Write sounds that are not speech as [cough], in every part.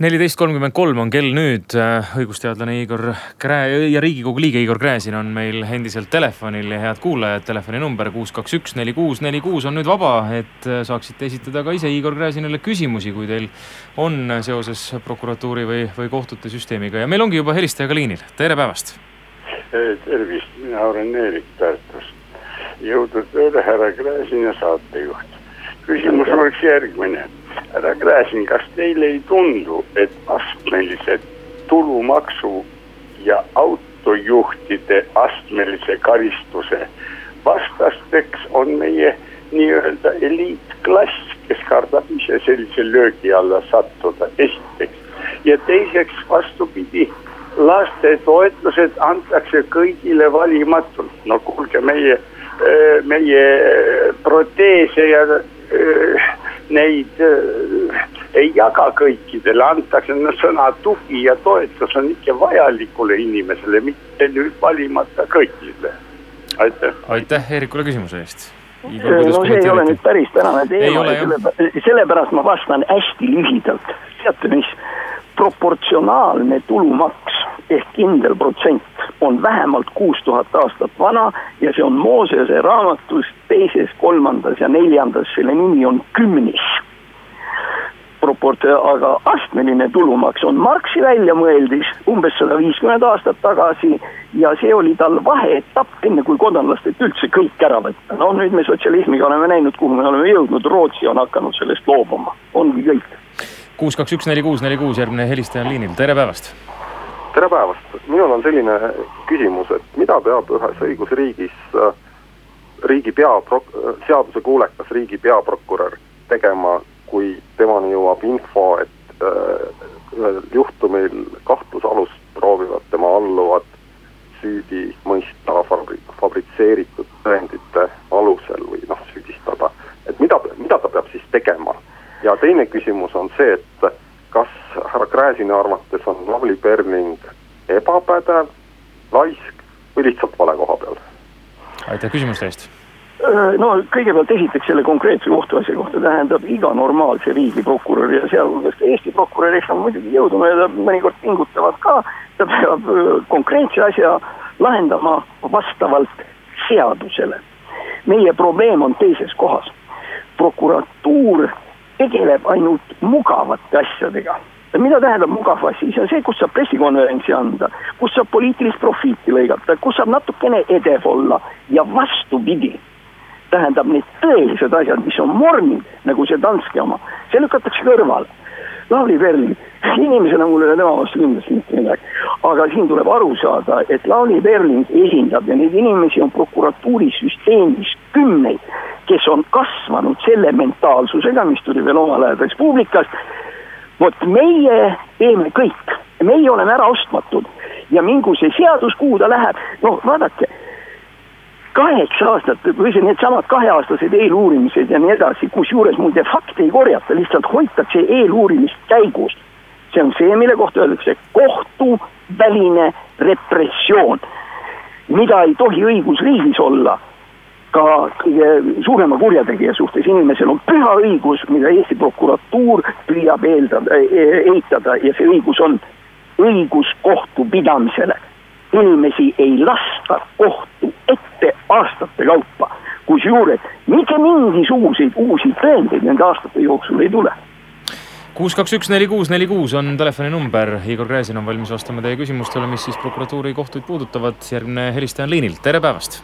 neliteist kolmkümmend kolm on kell nüüd, õigusteadlane Igor Krä- ja riigikogu liige Igor Gräzin on meil endiselt telefonil ja head kuulajad, telefoninumber kuus, kaks, üks, neli, kuus, neli, kuus on nüüd vaba, et saaksite esitada ka ise Igor Gräzinile küsimusi, kui teil on seoses prokuratuuri või, või kohtute süsteemiga ja meil ongi juba helistaja ka liinil, tere päevast. tervist, mina olen Eerik Tartust. jõudu tööle, härra Gräzin ja saatejuht. küsimus oleks järgmine härra Gräzin, kas teile ei tundu, et astmelise tulumaksu ja autojuhtide astmelise karistuse vastasteks on meie nii-öelda eliitklass, kes kardab ise sellise löögi alla sattuda, esiteks. ja teiseks vastupidi, lastetoetused antakse kõigile valimatult, no kuulge, meie, meie proteese ja neid äh, ei jaga kõikidele, antakse no, sõna tugi ja toetus on ikka vajalikule inimesele, mitte nüüd valimata kõigile. aitäh. aitäh Eerikule küsimuse eest. no see ei ole nüüd päris tänane teema sellepärast ma vastan hästi lühidalt. teate mis, proportsionaalne tulumaks ehk kindel protsent on vähemalt kuus tuhat aastat vana ja see on Moosese raamatus teises, kolmandas ja neljandas, selle nimi on kümnis. proport-, aga astmeline tulumaks on Marxi väljamõeldis umbes sada viiskümmend aastat tagasi ja see oli tal vaheetapp, enne kui kodanlastelt üldse kõik ära võtta. no nüüd me sotsialismiga oleme näinud, kuhu me oleme jõudnud, Rootsi on hakanud sellest loobuma, ongi kõik. Kuus, kaks, üks, neli, kuus, neli, kuus, järgmine helistaja on liinil, tere päevast tere päevast, minul on selline küsimus, et mida peab ühes õigusriigis äh, riigi peapro-, seadusekuulekas riigi peaprokurör tegema, kui temani jõuab info, et äh, ühel juhtumil kahtlusalust proovivad tema alluvad süüdi mõista fabri-, fabritseeritud tõendite alusel või noh, süüdistada. et mida, mida ta peab siis tegema? Ja teine küsimus on see, et kas härra Gräzini arvates on Lavly Perling ebapädev, laisk või lihtsalt vale koha peal? aitäh küsimuste eest no kõigepealt esiteks selle konkreetse kohtuasja kohta tähendab iga normaalse riigiprokuröri ja sealhulgas Eesti prokurör, eks nad muidugi jõudumööda mõnikord pingutavad ka, ta peab konkreetse asja lahendama vastavalt seadusele. meie probleem on teises kohas. prokuratuur tegeleb ainult mugavate asjadega. mida tähendab mugav asi, see on see, kus saab pressikonverentsi anda, kus saab poliitilist profiiti lõigata, kus saab natukene edev olla ja vastupidi tähendab need tõelised asjad, mis on mormid, nagu see Danske oma, see lükatakse kõrvale. Lavly Perling, inimesena mul ei ole tema vastu kindlasti mitte midagi, aga siin tuleb aru saada, et Lavly Perling esindab ja neid inimesi on prokuratuurisüsteemis kümneid, kes on kasvanud selle mentaalsusega, mis tuli veel omal ajal Res Publicast. vot meie teeme kõik, meie oleme ära ostmatud ja mingu see seadus, kuhu ta läheb, no vaadake kaheksa aastat või see needsamad kaheaastased eeluurimised ja nii edasi, kusjuures muide fakte ei korjata, lihtsalt hoitakse eeluurimist käigus. see on see, mille kohta öeldakse kohtuväline repressioon, mida ei tohi õigusriigis olla ka kõige suurema kurjategija suhtes, inimesel on püha õigus, mida Eesti prokuratuur püüab eeldada, eitada ja see õigus on õigus kohtupidamisele inimesi ei lasta kohtu ette aastate kaupa. kusjuures mitte mingisuguseid uusi tõendeid nende aastate jooksul ei tule. kuus, kaks, üks, neli, kuus, neli, kuus on telefoninumber, Igor Gräzin on valmis vastama teie küsimustele, mis siis prokuratuuri kohtuid puudutavad. järgmine helistaja on liinil, tere päevast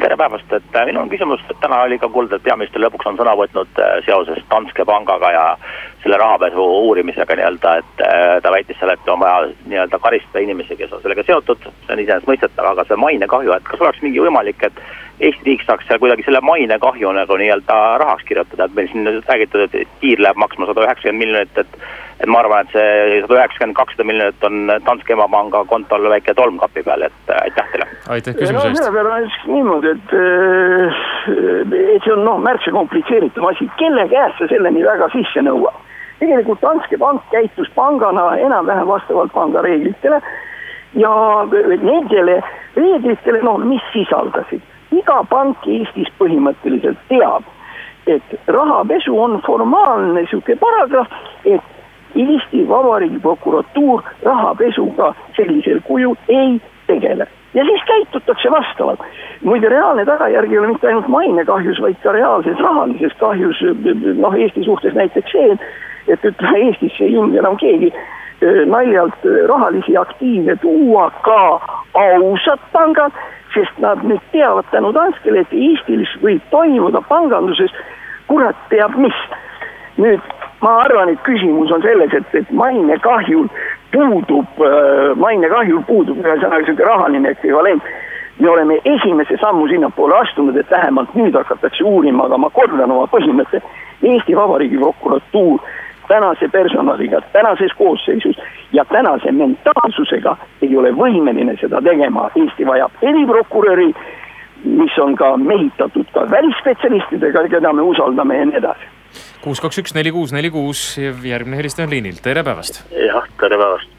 tere päevast, et äh, minul on küsimus, täna oli ka kuulda, et peaminister lõpuks on sõna võtnud äh, seoses Danske pangaga ja selle rahapesu uurimisega nii-öelda, et äh, ta väitis seal, et on vaja nii-öelda karistada inimesi, kes on sellega seotud, see on iseenesestmõistetav, aga see mainekahju, et kas oleks mingi võimalik, et Eesti riik saaks seal kuidagi selle mainekahju nagu nii-öelda rahaks kirjutada, et meil siin räägitud, et tiir läheb maksma sada üheksakümmend miljonit, et et ma arvan, et see sada üheksakümmend, kakssada miljonit on Danske emapanga kontol väike tolm kapi peal, et aitäh teile. aitäh küsimuse eest. selle peale on siis niimoodi, et, et see on noh, märksa komplitseeritum asi, kelle käest sa selleni väga sisse nõuad. Tegelikult Danske pank käitus pangana enam-vähem vastavalt panga reeglitele ja nendele reeglitele, noh, mis sisaldasid iga pank Eestis põhimõtteliselt teab, et rahapesu on formaalne sihuke paragrahv, et Eesti Vabariigi prokuratuur rahapesuga sellisel kujul ei tegele ja siis käitutakse vastavalt. muide, reaalne tagajärg ei ole mitte ainult mainekahjus, vaid ka reaalses rahalises kahjus, noh Eesti suhtes näiteks see, et ütleme Eestisse ei julge enam keegi naljalt rahalisi aktiive tuua, ka ausad pangad sest nad nüüd teavad tänu Danskele, et Eestis võib toimuda panganduses kurat teab mis. nüüd ma arvan, et küsimus on selles, et, et mainekahjul puudub äh,, mainekahjul puudub ühesõnaga sihuke rahaline ekvivalent. me oleme esimese sammu sinnapoole astunud, et vähemalt nüüd hakatakse uurima, aga ma kordan oma põhimõtte. Eesti Vabariigi prokuratuur tänase personaliga, tänases koosseisus ja tänase mentaalsusega ei ole võimeline seda tegema. Eesti vajab eriprokuröri, mis on ka mehitatud ka välisspetsialistidega, keda me usaldame ja nii edasi. kuus, kaks, üks, neli, kuus, neli, kuus, järgmine helistaja on liinil, tere päevast. jah, tere päevast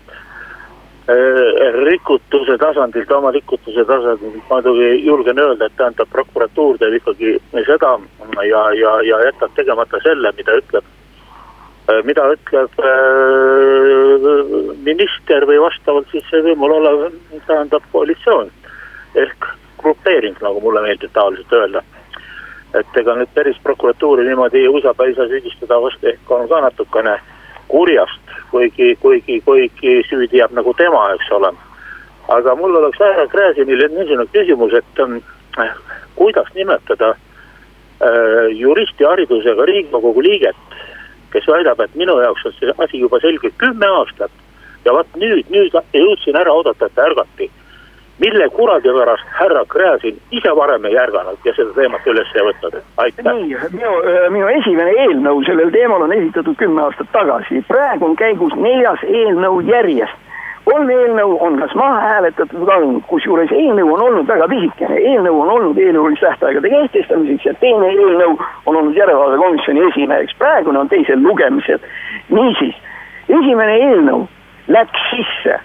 äh, rikutuse tasandilt, oma rikutuse tasandilt muidugi julgen öelda, et tähendab, prokuratuur teeb ikkagi seda ja, ja, ja jätab tegemata selle, mida ütleb mida ütleb äh, minister või vastavalt siis võimul olev, tähendab koalitsioon ehk grupeering, nagu mulle meeldib tavaliselt öelda. et ega nüüd päris prokuratuuri niimoodi saa süüdistada, vast ehk on ka natukene kurjast, kuigi, kuigi, kuigi süüdi jääb nagu tema, eks ole. aga mul oleks härra Gräzinile niisugune küsimus, et äh, kuidas nimetada äh, juristi haridusega Riigikogu liiget kes väidab, et minu jaoks on see asi juba selge kümme aastat. ja vot nüüd, nüüd jõudsin ära oodata, et ärgati. mille kuradi pärast härra Gräzin ise varem ei ärganud ja seda teemat üles ei võtnud, aitäh. nii, minu, minu esimene eelnõu sellel teemal on esitatud kümme aastat tagasi, praegu on käigus neljas eelnõu järjest kolm eelnõu on kas maha hääletatud või kadunud, kusjuures eelnõu on olnud väga pisikene, eelnõu on olnud eeluurimise tähtaegade kehtestamiseks ja teine eelnõu on olnud järelevalvekomisjoni esimeheks, praegune on teisel lugemisel. niisiis, esimene eelnõu läks sisse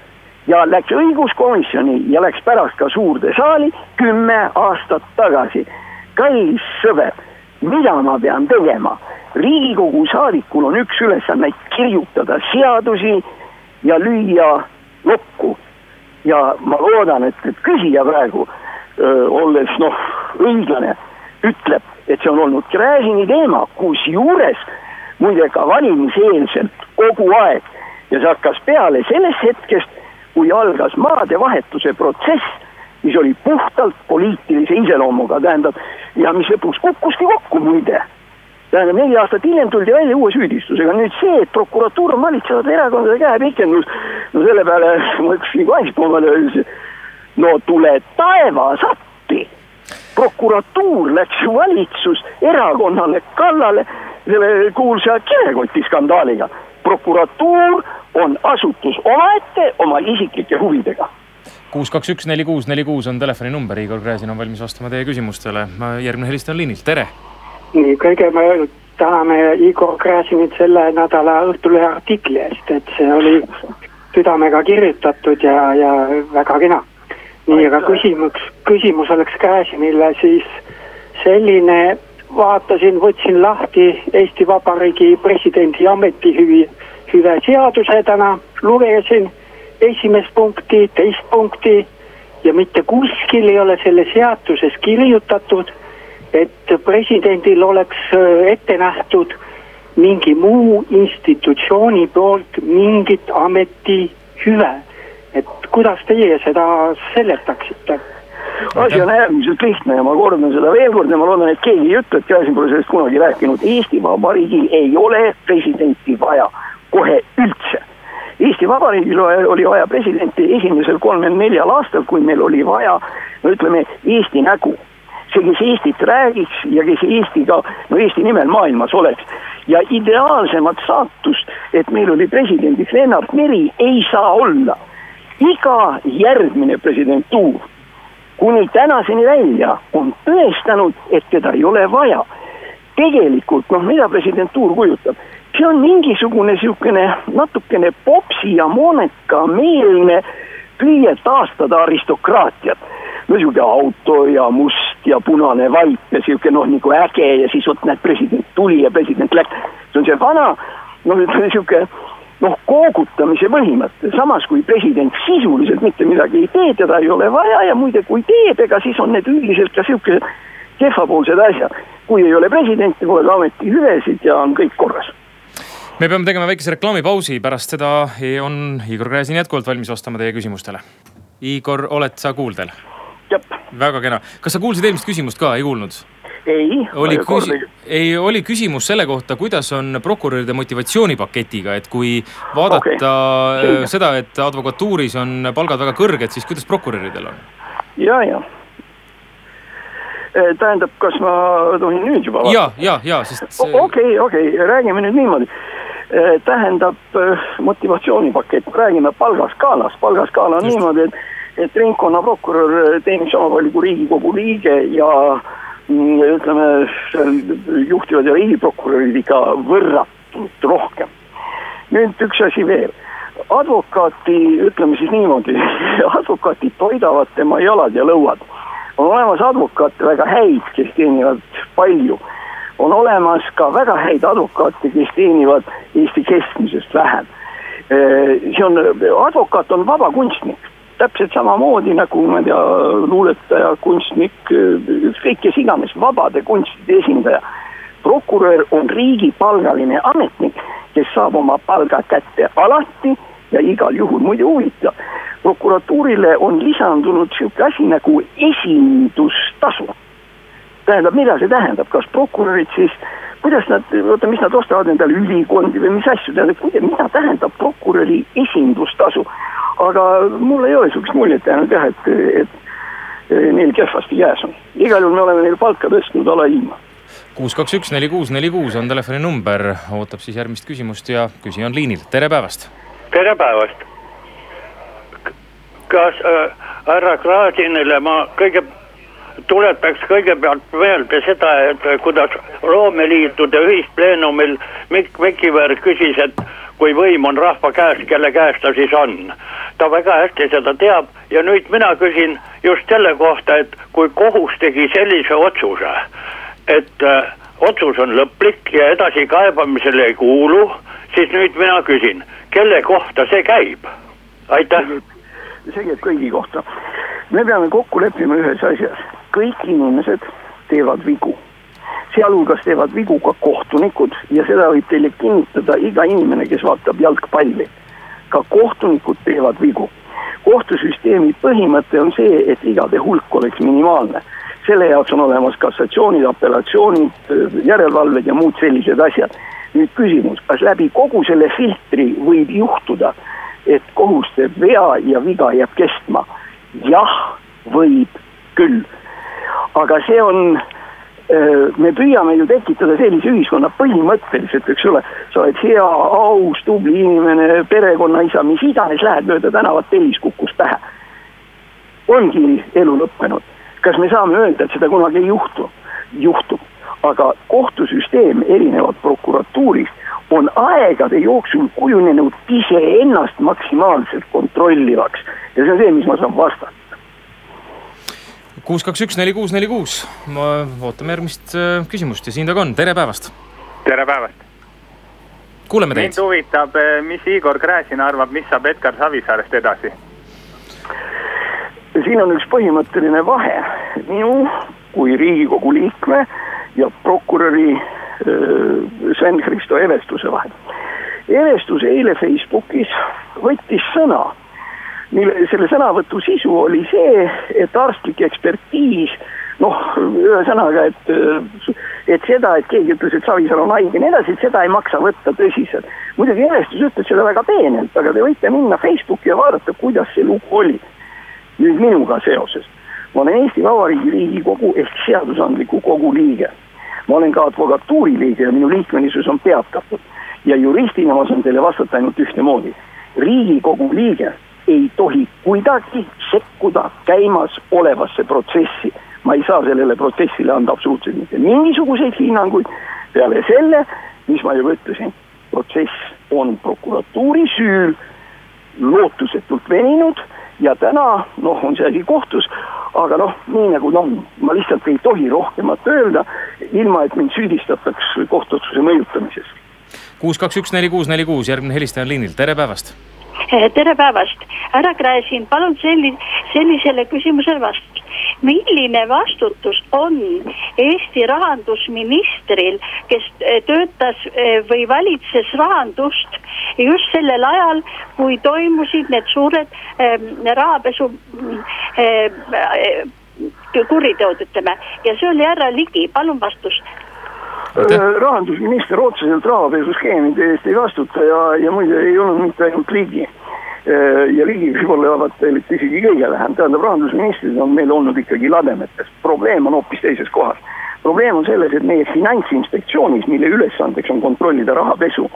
ja läks õiguskomisjoni ja läks pärast ka suurde saali kümme aastat tagasi. kallis sõber, mida ma pean tegema? riigikogu saadikul on üks ülesanne kirjutada seadusi ja lüüa lukku. ja ma loodan, et, et küsija praegu öö, olles noh, õiglane, ütleb, et see on olnud Gräzini teema, kusjuures muide ka valimiseelselt kogu aeg ja see hakkas peale sellest hetkest, kui algas maadevahetuse protsess, mis oli puhtalt poliitilise iseloomuga, tähendab, ja mis lõpuks kukkuski kokku muide tähendab, neli aastat hiljem tuldi välja uue süüdistusega, nüüd see, et prokuratuur on valitsevate erakondade käepikendus, no selle peale ma ütlesin Kaispoomale, no tule taevas appi. prokuratuur läks valitsuserakonnale kallale selle kuulsa kilekoti skandaaliga. prokuratuur on asutus omaette oma isiklike huvidega kuus, kaks, üks, neli, kuus, neli, kuus on telefoninumber, Igor Gräzin on valmis vastama teie küsimustele. järgmine helistaja on liinil, tere nii, kõigepealt tahame Igor Gräzinit selle nädala Õhtulehe artikli eest, et see oli südamega kirjutatud ja, ja väga kena. nii, aga küsimus, küsimus oleks Gräzinile siis selline, vaatasin, võtsin lahti Eesti Vabariigi presidendi ametihüvi, hüve seaduse täna, lugesin esimest punkti, teist punkti ja mitte kuskil ei ole selle seaduses kirjutatud et presidendil oleks äh, ette nähtud mingi muu institutsiooni poolt mingit ametihüve. et kuidas teie seda seletaksite? asi on äärmiselt lihtne ja ma kordan seda veel kord ja ma loodan, et keegi ei ütle, et Gräzin pole sellest kunagi rääkinud. Eesti Vabariigil ei ole presidenti vaja kohe üldse. Eesti Vabariigil oli vaja presidenti esimesel kolmel-neljal aastal, kui meil oli vaja, no ütleme, Eesti nägu see, kes Eestit räägiks ja kes Eestiga, no Eesti nimel maailmas oleks. ja ideaalsemat saatust, et meil oli presidendiks Lennart Meri, ei saa olla. iga järgmine presidentuur kuni tänaseni välja on tõestanud, et teda ei ole vaja. tegelikult noh, mida presidentuur kujutab, see on mingisugune niisugune natukene popsi ja mooneka meelne püüe taastada aristokraatiat. No sihuke auto ja must ja punane vaip ja sihuke noh, nagu äge ja siis vot näed, president tuli ja president läks. see on see vana, noh, ütleme sihuke noh, koogutamise põhimõte, samas kui president sisuliselt mitte midagi ei tee, teda ei ole vaja ja muide, kui teeb, ega siis on need üldiselt ka siukesed kehvapoolsed asjad. kui ei ole presidenti, pole ka ametihüvesid ja on kõik korras me peame tegema väikese reklaamipausi, pärast seda on Igor Gräzin jätkuvalt valmis vastama teie küsimustele. Igor, oled sa kuuldel? Väga kena, kas sa kuulsid eelmist küsimust ka, ei kuulnud? ei. oli küsi-, ei, oli küsimus selle kohta, kuidas on prokuröride motivatsioonipaketiga, et kui vaadata okay. Äh, seda, et advokatuuris on palgad väga kõrged, siis kuidas prokuröridel on? ja, ja äh, tähendab, kas ma tohin nüüd juba ja, ja, ja, sest okei, okei, räägime nüüd niimoodi. Äh, tähendab motivatsioonipakett, räägime palgaskaalast, palgaskaala on Just. niimoodi, et, et ringkonnaprokurör teenib sama palju kui riigikogu liige ja Mm, ütleme, juhtivad ja riigiprokurörid ikka võrratult rohkem. nüüd üks asi veel, advokaati, ütleme siis niimoodi, [laughs] advokaadid toidavad tema jalad ja lõuad. on olemas advokaate väga häid, kes teenivad palju. on olemas ka väga häid advokaate, kes teenivad Eesti keskmisest vähem. see on, advokaat on vaba kunstnik täpselt samamoodi nagu ma ei tea, luuletaja, kunstnik, ükskõik kes iganes, vabade kunstide esindaja. prokurör on riigipalgaline ametnik, kes saab oma palga kätte alati ja igal juhul, muide huvitav. prokuratuurile on lisandunud sihuke asi nagu esindustasu. tähendab, mida see tähendab, kas prokurörid siis kuidas nad, oota, mis nad ostavad endale ülikondi või mis asju, tähendab, mida tähendab prokuröri esindustasu aga mul ei ole sihukest muljet jäänud jah, et, et neil kehvasti käes on. igal juhul me oleme neil palka tõstnud alailma. kuus, kaks, üks, neli, kuus, neli, kuus on telefoninumber, ootab siis järgmist küsimust ja küsija on liinil, tere päevast. tere päevast. kas äh, härra Gradinile ma kõige tuletaks kõigepealt meelde seda, et kuidas loomeliitude ühispleenumil Mikk Mikiver küsis, et kui võim on rahva käes, kelle käes ta siis on. ta väga hästi seda teab ja nüüd mina küsin just selle kohta, et kui kohus tegi sellise otsuse, et äh, otsus on lõplik ja edasikaebamisele ei kuulu, siis nüüd mina küsin, kelle kohta see käib? aitäh. see käib kõigi kohta. me peame kokku leppima ühes asjas, kõik inimesed teevad vigu sealhulgas teevad vigu ka kohtunikud ja seda võib teile kinnitada iga inimene, kes vaatab jalgpalli. ka kohtunikud teevad vigu. kohtusüsteemi põhimõte on see, et vigade hulk oleks minimaalne. selle jaoks on olemas kassatsioonid, apellatsioonid, järelevalved ja muud sellised asjad. nüüd küsimus, kas läbi kogu selle filtri võib juhtuda, et kohus teeb vea ja viga jääb kestma? jah, võib küll. aga see on me püüame ju tekitada sellise ühiskonna põhimõtteliselt, eks ole, sa oled hea, aus, tubli inimene, perekonnaisa, mis iganes, lähed mööda tänavat, tellis kukkus pähe. ongi elu lõppenud. kas me saame öelda, et seda kunagi ei juhtu? juhtub, aga kohtusüsteem erinevalt prokuratuurist on aegade jooksul kujunenud iseennast maksimaalselt kontrollivaks ja see on see, mis ma saan vastata kuus, kaks, üks, neli, kuus, neli, kuus. ootame järgmist äh, küsimust ja siin ta ka on, tere päevast. tere päevast. kuuleme teid. mind huvitab, äh, mis Igor Gräzin arvab, mis saab Edgar Savisaarest edasi? siin on üks põhimõtteline vahe minu kui riigikogu liikme ja prokuröri äh, Sven-Hristo Evestuse vahel. Evestus eile Facebookis võttis sõna mille, selle sõnavõtu sisu oli see, et arstlik ekspertiis noh, ühesõnaga, et, et seda, et keegi ütles, et Savisaar on haige ja nii edasi, et seda ei maksa võtta tõsiselt. muidugi Evestus ütles seda väga peenelt, aga te võite minna Facebooki ja vaadata, kuidas see lugu oli. nüüd minuga seoses. ma olen Eesti Vabariigi Riigikogu ehk seadusandliku kogu liige. ma olen ka advokatuuri liige ja minu liikmelisus on peatatud. ja juristina ma saan teile vastata ainult ühtemoodi. riigikogu liige ei tohi kuidagi sekkuda käimasolevasse protsessi. ma ei saa sellele protsessile anda absoluutselt mitte mingisuguseid hinnanguid peale selle, mis ma juba ütlesin, protsess on prokuratuuri süül lootusetult veninud ja täna noh, on see asi kohtus, aga noh, nii nagu noh, ma lihtsalt ei tohi rohkemat öelda, ilma et mind süüdistataks kohtuotsuse mõjutamises. kuus, kaks, üks, neli, kuus, neli, kuus, järgmine helistaja on liinil, tere päevast tere päevast, härra Gräzin, palun selli-, sellisele küsimusele vastust. milline vastutus on Eesti rahandusministril, kes eh, töötas eh, või valitses rahandust just sellel ajal, kui toimusid need suured rahapesu kuriteod, ütleme, ja see oli härra Ligi, palun vastust rahandusminister otseselt rahapesuskeemide eest ei vastuta ja, ja muide ei olnud mitte ainult Ligi. ja Ligi võib-olla vaata isegi kõige vähem, tähendab rahandusministrid on meil olnud ikkagi lademetes, probleem on hoopis teises kohas. probleem on selles, et meie finantsinspektsioonis, mille ülesandeks on kontrollida rahapesu,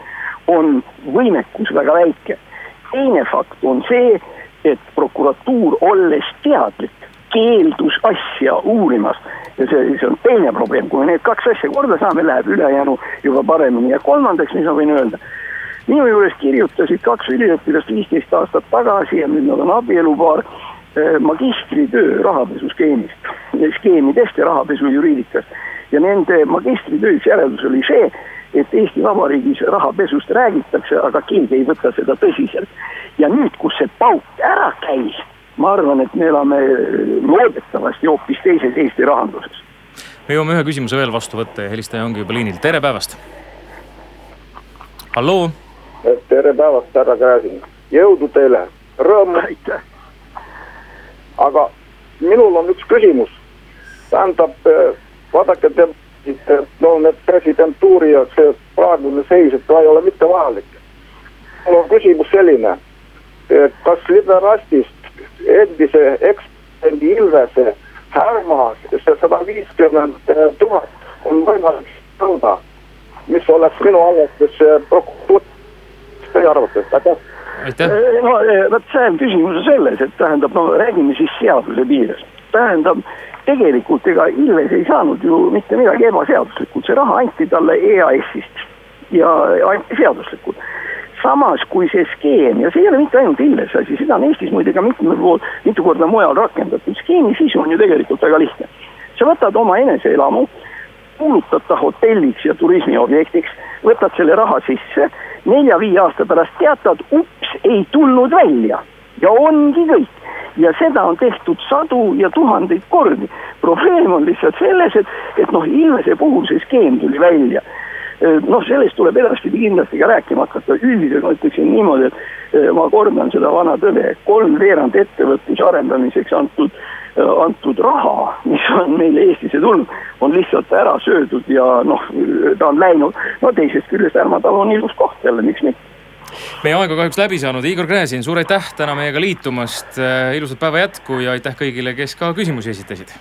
on võimekus väga väike. teine fakt on see, et prokuratuur, olles teadlik, keeldus asja uurimast ja see, see on teine probleem, kui me need kaks asja korda saame, läheb ülejäänu juba paremini ja kolmandaks, mis ma võin öelda. minu juures kirjutasid kaks üliõpilast viisteist aastat tagasi ja nüüd nad on abielupaar magistritöö rahapesuskeemist, skeemidest ja rahapesu juriidikast. ja nende magistritöö üks järeldus oli see, et Eesti Vabariigis rahapesust räägitakse, aga keegi ei võta seda tõsiselt. ja nüüd, kus see pauk ära käis ma arvan, et me elame loodetavasti hoopis teises Eesti rahanduses. me jõuame ühe küsimuse veel vastu võtta ja helistaja ongi juba liinil, tere päevast. halloo. tere päevast, härra Gräzin, jõudu teile, rõõmu. aitäh. aga minul on üks küsimus, tähendab, vaadake, te ütlesite, et no need presidentuuri ja see praegune seis, et ta ei ole mitte vajalik. mul on küsimus selline, kas liberastist endise ekspendi Ilvese Härma, see sada viiskümmend tuhat on võimalik nõuda, mis oleks minu arvates prokuratuur, mis teie arvate, aitäh? aitäh. no vot see on küsimus selles, et tähendab, no räägime siis seaduse piires. tähendab, tegelikult ega Ilves ei saanud ju mitte midagi ebaseaduslikult, see raha anti talle EAS-ist ja anti seaduslikult samas kui see skeem ja see ei ole mitte ainult Ilvese asi, seda on Eestis muide ka mitmel pool, mitu korda mujal rakendatud, skeemi sisu on ju tegelikult väga lihtne. sa võtad oma eneseelamu, kuulutad ta hotelliks ja turismiobjektiks, võtad selle raha sisse, nelja-viie aasta pärast teatad, ups, ei tulnud välja ja ongi kõik ja seda on tehtud sadu ja tuhandeid kordi. probleem on lihtsalt selles, et, et noh, Ilvese puhul see skeem tuli välja noh, sellest tuleb edaspidi kindlasti ka rääkima hakata, üldiselt ma ütleksin niimoodi, et ma kordan seda vana tõde, kolmveerand ettevõtluse arendamiseks antud, antud raha, mis on meile Eestisse tulnud, on lihtsalt ära söödud ja noh, ta on läinud, no teisest küljest Ärma talu on ilus koht jälle, miks mitte. Meie aeg on kahjuks läbi saanud, Igor Gräzin, suur aitäh täna meiega liitumast, ilusat päeva jätku ja aitäh kõigile, kes ka küsimusi esitasid